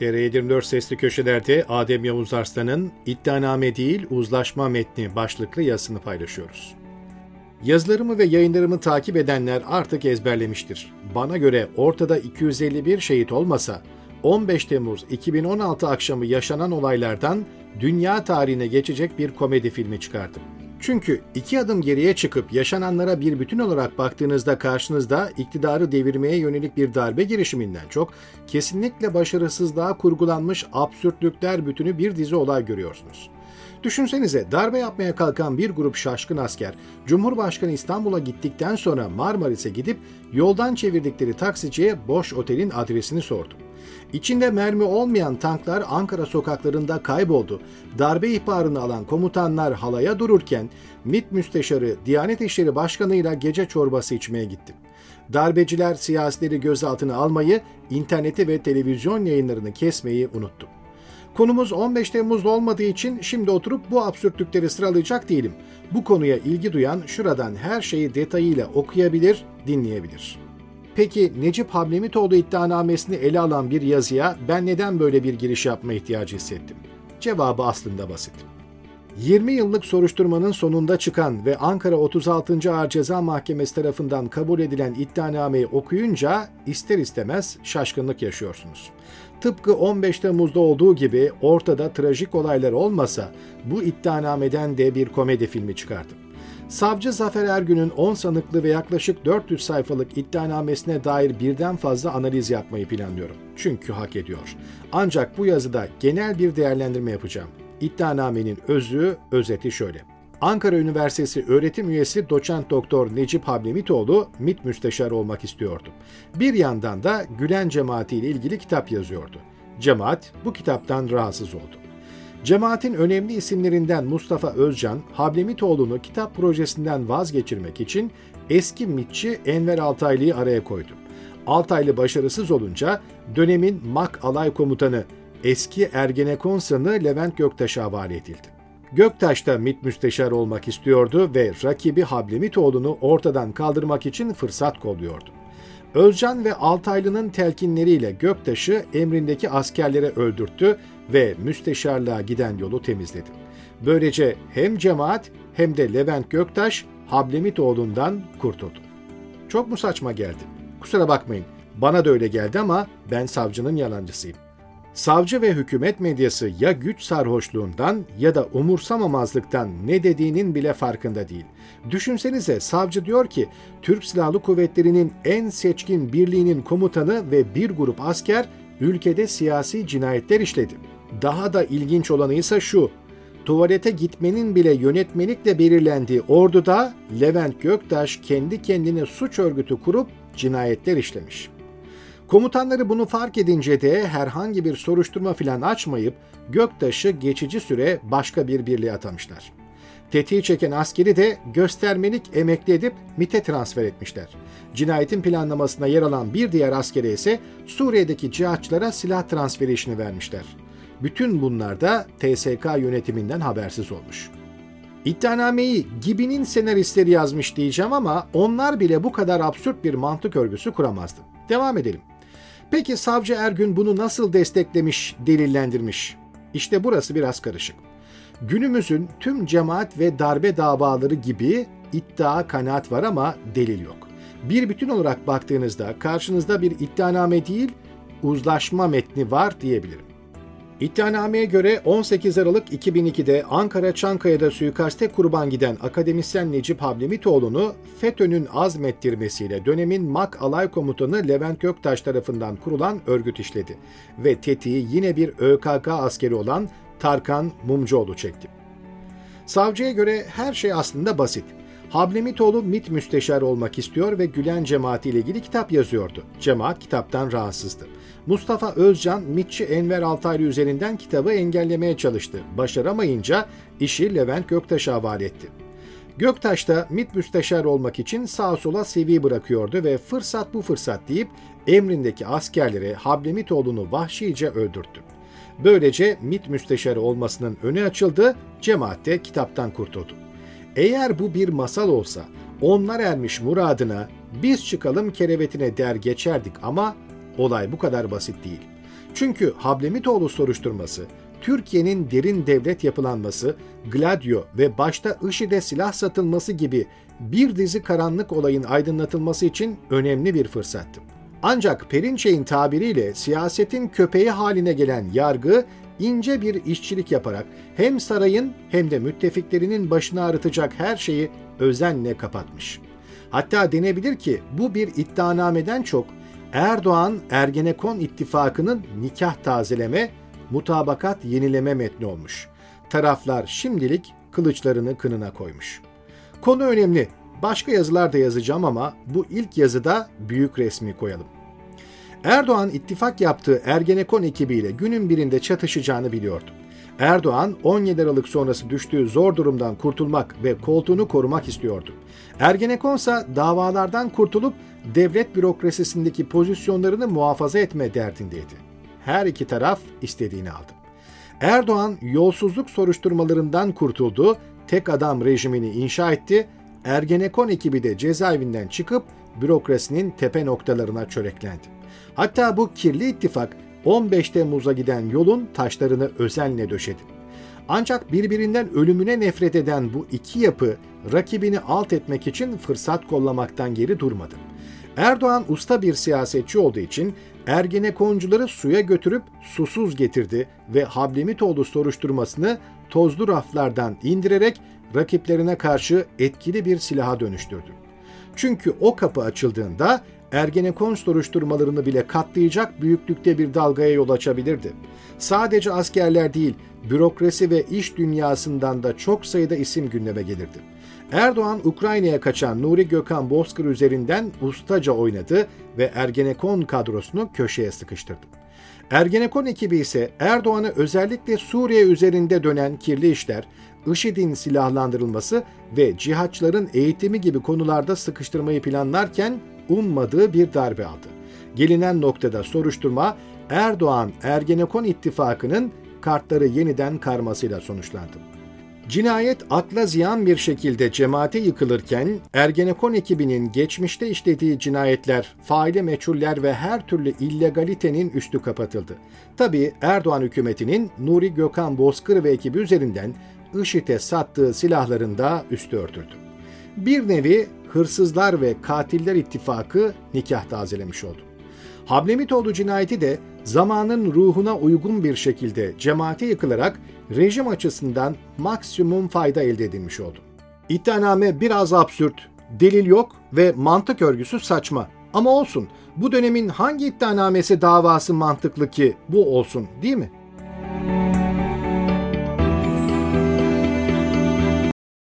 TR24 Sesli Köşeler'de Adem Yavuz Arslan'ın İddianame değil uzlaşma metni başlıklı yazısını paylaşıyoruz. Yazılarımı ve yayınlarımı takip edenler artık ezberlemiştir. Bana göre ortada 251 şehit olmasa 15 Temmuz 2016 akşamı yaşanan olaylardan dünya tarihine geçecek bir komedi filmi çıkardım. Çünkü iki adım geriye çıkıp yaşananlara bir bütün olarak baktığınızda karşınızda iktidarı devirmeye yönelik bir darbe girişiminden çok kesinlikle başarısızlığa kurgulanmış absürtlükler bütünü bir dizi olay görüyorsunuz. Düşünsenize darbe yapmaya kalkan bir grup şaşkın asker Cumhurbaşkanı İstanbul'a gittikten sonra Marmaris'e gidip yoldan çevirdikleri taksiciye boş otelin adresini sordu. İçinde mermi olmayan tanklar Ankara sokaklarında kayboldu. Darbe ihbarını alan komutanlar halaya dururken MİT Müsteşarı Diyanet İşleri Başkanı ile gece çorbası içmeye gitti. Darbeciler siyasileri gözaltına almayı, interneti ve televizyon yayınlarını kesmeyi unuttu. Konumuz 15 Temmuz'da olmadığı için şimdi oturup bu absürtlükleri sıralayacak değilim. Bu konuya ilgi duyan şuradan her şeyi detayıyla okuyabilir, dinleyebilir. Peki Necip Hablemitoğlu iddianamesini ele alan bir yazıya ben neden böyle bir giriş yapma ihtiyacı hissettim? Cevabı aslında basit. 20 yıllık soruşturmanın sonunda çıkan ve Ankara 36. Ağır Ceza Mahkemesi tarafından kabul edilen iddianameyi okuyunca ister istemez şaşkınlık yaşıyorsunuz. Tıpkı 15 Temmuz'da olduğu gibi ortada trajik olaylar olmasa bu iddianameden de bir komedi filmi çıkardım. Savcı Zafer Ergün'ün 10 sanıklı ve yaklaşık 400 sayfalık iddianamesine dair birden fazla analiz yapmayı planlıyorum. Çünkü hak ediyor. Ancak bu yazıda genel bir değerlendirme yapacağım. İddianamenin özü, özeti şöyle. Ankara Üniversitesi öğretim üyesi doçent doktor Necip Hablemitoğlu MİT müsteşarı olmak istiyordu. Bir yandan da Gülen cemaati ilgili kitap yazıyordu. Cemaat bu kitaptan rahatsız oldu. Cemaatin önemli isimlerinden Mustafa Özcan, Hablemitoğlu'nu kitap projesinden vazgeçirmek için eski MİTçi Enver Altaylı'yı araya koydu. Altaylı başarısız olunca dönemin MAK alay komutanı eski Ergenekon sanı Levent Göktaş'a havale edildi. Göktaş da MİT müsteşar olmak istiyordu ve rakibi Hablemitoğlu'nu ortadan kaldırmak için fırsat kolluyordu. Özcan ve Altaylı'nın telkinleriyle Göktaş'ı emrindeki askerlere öldürttü ve müsteşarlığa giden yolu temizledi. Böylece hem cemaat hem de Levent Göktaş Hablemitoğlu'ndan kurtuldu. Çok mu saçma geldi? Kusura bakmayın. Bana da öyle geldi ama ben savcının yalancısıyım. Savcı ve hükümet medyası ya güç sarhoşluğundan ya da umursamamazlıktan ne dediğinin bile farkında değil. Düşünsenize savcı diyor ki Türk Silahlı Kuvvetleri'nin en seçkin birliğinin komutanı ve bir grup asker ülkede siyasi cinayetler işledi. Daha da ilginç olanı ise şu. Tuvalete gitmenin bile yönetmelikle belirlendiği orduda Levent Göktaş kendi kendine suç örgütü kurup cinayetler işlemiş. Komutanları bunu fark edince de herhangi bir soruşturma filan açmayıp Göktaş'ı geçici süre başka bir birliğe atamışlar. Tetiği çeken askeri de göstermelik emekli edip MIT'e transfer etmişler. Cinayetin planlamasına yer alan bir diğer askere ise Suriye'deki cihatçılara silah transferi işini vermişler. Bütün bunlar da TSK yönetiminden habersiz olmuş. İddianameyi Gibi'nin senaristleri yazmış diyeceğim ama onlar bile bu kadar absürt bir mantık örgüsü kuramazdı. Devam edelim. Peki savcı Ergün bunu nasıl desteklemiş, delillendirmiş? İşte burası biraz karışık. Günümüzün tüm cemaat ve darbe davaları gibi iddia, kanaat var ama delil yok. Bir bütün olarak baktığınızda karşınızda bir iddianame değil, uzlaşma metni var diyebilirim. İddianameye göre 18 Aralık 2002'de Ankara Çankaya'da suikaste kurban giden akademisyen Necip Hablemitoğlu'nu FETÖ'nün azmettirmesiyle dönemin MAK alay komutanı Levent Göktaş tarafından kurulan örgüt işledi ve tetiği yine bir ÖKK askeri olan Tarkan Mumcuoğlu çekti. Savcıya göre her şey aslında basit. Hablemitoğlu MİT müsteşarı olmak istiyor ve Gülen cemaati ile ilgili kitap yazıyordu. Cemaat kitaptan rahatsızdı. Mustafa Özcan, MİTçi Enver Altaylı üzerinden kitabı engellemeye çalıştı. Başaramayınca işi Levent Göktaş'a havale etti. Göktaş da MİT müsteşarı olmak için sağa sola seviye bırakıyordu ve fırsat bu fırsat deyip emrindeki askerlere Hablemitoğlu'nu vahşice öldürttü. Böylece MİT müsteşarı olmasının önü açıldı, cemaat de kitaptan kurtuldu. Eğer bu bir masal olsa onlar ermiş muradına biz çıkalım kerevetine der geçerdik ama olay bu kadar basit değil. Çünkü Hablemitoğlu soruşturması, Türkiye'nin derin devlet yapılanması, Gladio ve başta IŞİD'e silah satılması gibi bir dizi karanlık olayın aydınlatılması için önemli bir fırsattı. Ancak Perinçey'in tabiriyle siyasetin köpeği haline gelen yargı ince bir işçilik yaparak hem sarayın hem de müttefiklerinin başını ağrıtacak her şeyi özenle kapatmış. Hatta denebilir ki bu bir iddianameden çok Erdoğan Ergenekon ittifakının nikah tazeleme, mutabakat yenileme metni olmuş. Taraflar şimdilik kılıçlarını kınına koymuş. Konu önemli. Başka yazılar da yazacağım ama bu ilk yazıda büyük resmi koyalım. Erdoğan ittifak yaptığı Ergenekon ekibiyle günün birinde çatışacağını biliyordu. Erdoğan 17 Aralık sonrası düştüğü zor durumdan kurtulmak ve koltuğunu korumak istiyordu. Ergenekon ise davalardan kurtulup devlet bürokrasisindeki pozisyonlarını muhafaza etme derdindeydi. Her iki taraf istediğini aldı. Erdoğan yolsuzluk soruşturmalarından kurtuldu, tek adam rejimini inşa etti, Ergenekon ekibi de cezaevinden çıkıp bürokrasinin tepe noktalarına çöreklendi. Hatta bu kirli ittifak 15 Temmuz'a giden yolun taşlarını özenle döşedi. Ancak birbirinden ölümüne nefret eden bu iki yapı rakibini alt etmek için fırsat kollamaktan geri durmadı. Erdoğan usta bir siyasetçi olduğu için Ergenekoncuları suya götürüp susuz getirdi ve Hablemitoğlu soruşturmasını tozlu raflardan indirerek rakiplerine karşı etkili bir silaha dönüştürdü. Çünkü o kapı açıldığında Ergenekon soruşturmalarını bile katlayacak büyüklükte bir dalgaya yol açabilirdi. Sadece askerler değil, bürokrasi ve iş dünyasından da çok sayıda isim gündeme gelirdi. Erdoğan Ukrayna'ya kaçan Nuri Gökhan Bozkır üzerinden ustaca oynadı ve Ergenekon kadrosunu köşeye sıkıştırdı. Ergenekon ekibi ise Erdoğan'ı özellikle Suriye üzerinde dönen kirli işler, IŞİD'in silahlandırılması ve cihatçıların eğitimi gibi konularda sıkıştırmayı planlarken ummadığı bir darbe aldı. Gelinen noktada soruşturma Erdoğan Ergenekon ittifakının kartları yeniden karmasıyla sonuçlandı. Cinayet akla ziyan bir şekilde cemaate yıkılırken Ergenekon ekibinin geçmişte işlediği cinayetler, faile meçhuller ve her türlü illegalitenin üstü kapatıldı. Tabi Erdoğan hükümetinin Nuri Gökhan Bozkır ve ekibi üzerinden IŞİD'e sattığı silahların da üstü örtüldü. Bir nevi hırsızlar ve katiller ittifakı nikah tazelemiş oldu. Hablemitoğlu cinayeti de zamanın ruhuna uygun bir şekilde cemaate yıkılarak rejim açısından maksimum fayda elde edilmiş oldu. İddianame biraz absürt, delil yok ve mantık örgüsü saçma. Ama olsun, bu dönemin hangi iddianamesi davası mantıklı ki bu olsun değil mi?